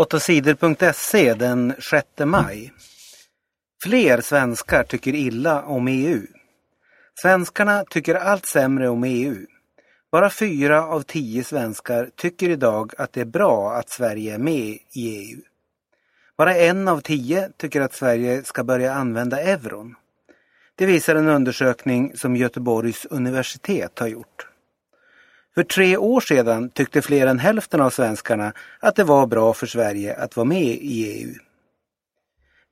8sidor.se den 6 maj. Fler svenskar tycker illa om EU. Svenskarna tycker allt sämre om EU. Bara fyra av tio svenskar tycker idag att det är bra att Sverige är med i EU. Bara en av tio tycker att Sverige ska börja använda euron. Det visar en undersökning som Göteborgs universitet har gjort. För tre år sedan tyckte fler än hälften av svenskarna att det var bra för Sverige att vara med i EU.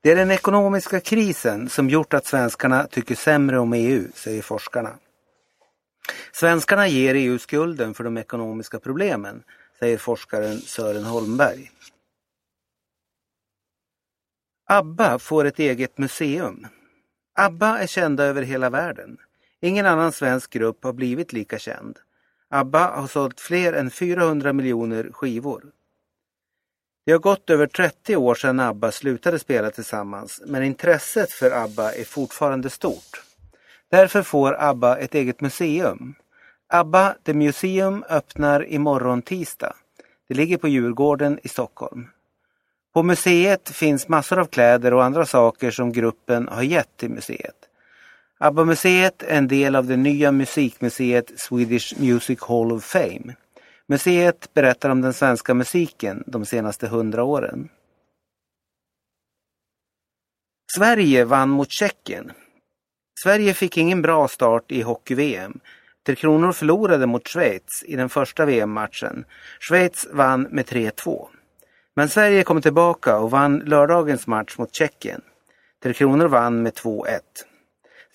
Det är den ekonomiska krisen som gjort att svenskarna tycker sämre om EU, säger forskarna. Svenskarna ger EU skulden för de ekonomiska problemen, säger forskaren Sören Holmberg. ABBA får ett eget museum. ABBA är kända över hela världen. Ingen annan svensk grupp har blivit lika känd. ABBA har sålt fler än 400 miljoner skivor. Det har gått över 30 år sedan ABBA slutade spela tillsammans men intresset för ABBA är fortfarande stort. Därför får ABBA ett eget museum. ABBA The Museum öppnar imorgon tisdag. Det ligger på Djurgården i Stockholm. På museet finns massor av kläder och andra saker som gruppen har gett till museet. ABBA-museet är en del av det nya musikmuseet Swedish Music Hall of Fame. Museet berättar om den svenska musiken de senaste hundra åren. Sverige vann mot Tjeckien. Sverige fick ingen bra start i hockey-VM. Tre Kronor förlorade mot Schweiz i den första VM-matchen. Schweiz vann med 3-2. Men Sverige kom tillbaka och vann lördagens match mot Tjeckien. Tre Kronor vann med 2-1.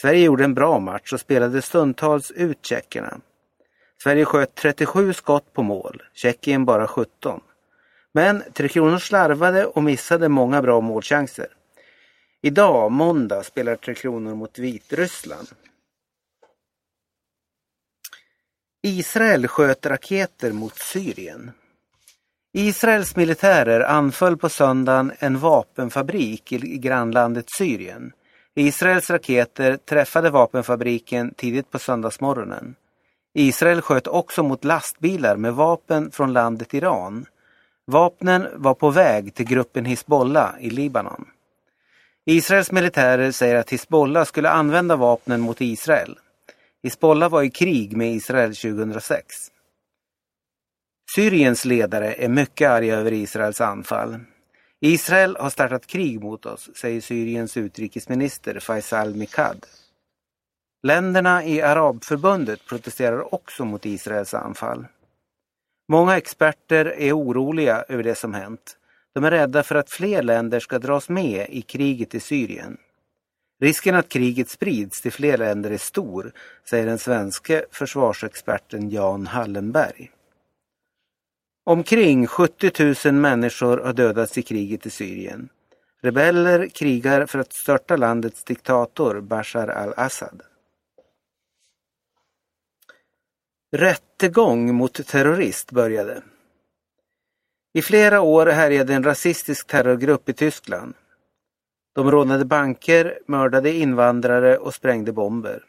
Sverige gjorde en bra match och spelade stundtals ut tjeckerna. Sverige sköt 37 skott på mål, Tjeckien bara 17. Men Tre Kronor slarvade och missade många bra målchanser. Idag, måndag, spelar Tre Kronor mot Vitryssland. Israel sköt raketer mot Syrien. Israels militärer anföll på söndagen en vapenfabrik i grannlandet Syrien. Israels raketer träffade vapenfabriken tidigt på söndagsmorgonen. Israel sköt också mot lastbilar med vapen från landet Iran. Vapnen var på väg till gruppen Hizbollah i Libanon. Israels militärer säger att Hizbollah skulle använda vapnen mot Israel. Hizbollah var i krig med Israel 2006. Syriens ledare är mycket arga över Israels anfall. Israel har startat krig mot oss, säger Syriens utrikesminister Faisal Mikad. Länderna i Arabförbundet protesterar också mot Israels anfall. Många experter är oroliga över det som hänt. De är rädda för att fler länder ska dras med i kriget i Syrien. Risken att kriget sprids till fler länder är stor, säger den svenske försvarsexperten Jan Hallenberg. Omkring 70 000 människor har dödats i kriget i Syrien. Rebeller krigar för att störta landets diktator Bashar al-Assad. Rättegång mot terrorist började. I flera år härjade en rasistisk terrorgrupp i Tyskland. De rånade banker, mördade invandrare och sprängde bomber.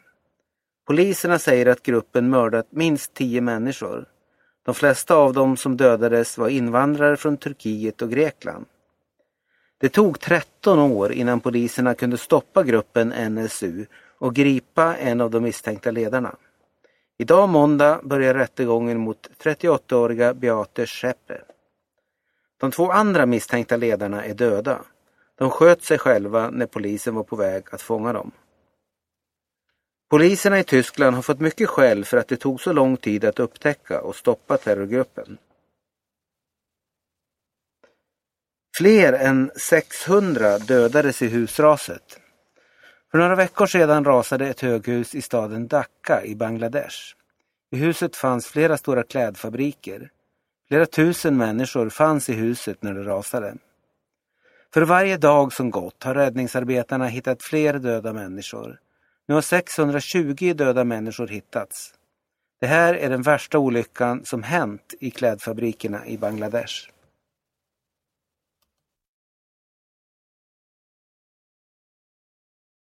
Poliserna säger att gruppen mördat minst tio människor. De flesta av dem som dödades var invandrare från Turkiet och Grekland. Det tog 13 år innan poliserna kunde stoppa gruppen NSU och gripa en av de misstänkta ledarna. Idag måndag börjar rättegången mot 38-åriga Beate Scheppe. De två andra misstänkta ledarna är döda. De sköt sig själva när polisen var på väg att fånga dem. Poliserna i Tyskland har fått mycket skäll för att det tog så lång tid att upptäcka och stoppa terrorgruppen. Fler än 600 dödades i husraset. För några veckor sedan rasade ett höghus i staden Dhaka i Bangladesh. I huset fanns flera stora klädfabriker. Flera tusen människor fanns i huset när det rasade. För varje dag som gått har räddningsarbetarna hittat fler döda människor. Nu har 620 döda människor hittats. Det här är den värsta olyckan som hänt i klädfabrikerna i Bangladesh.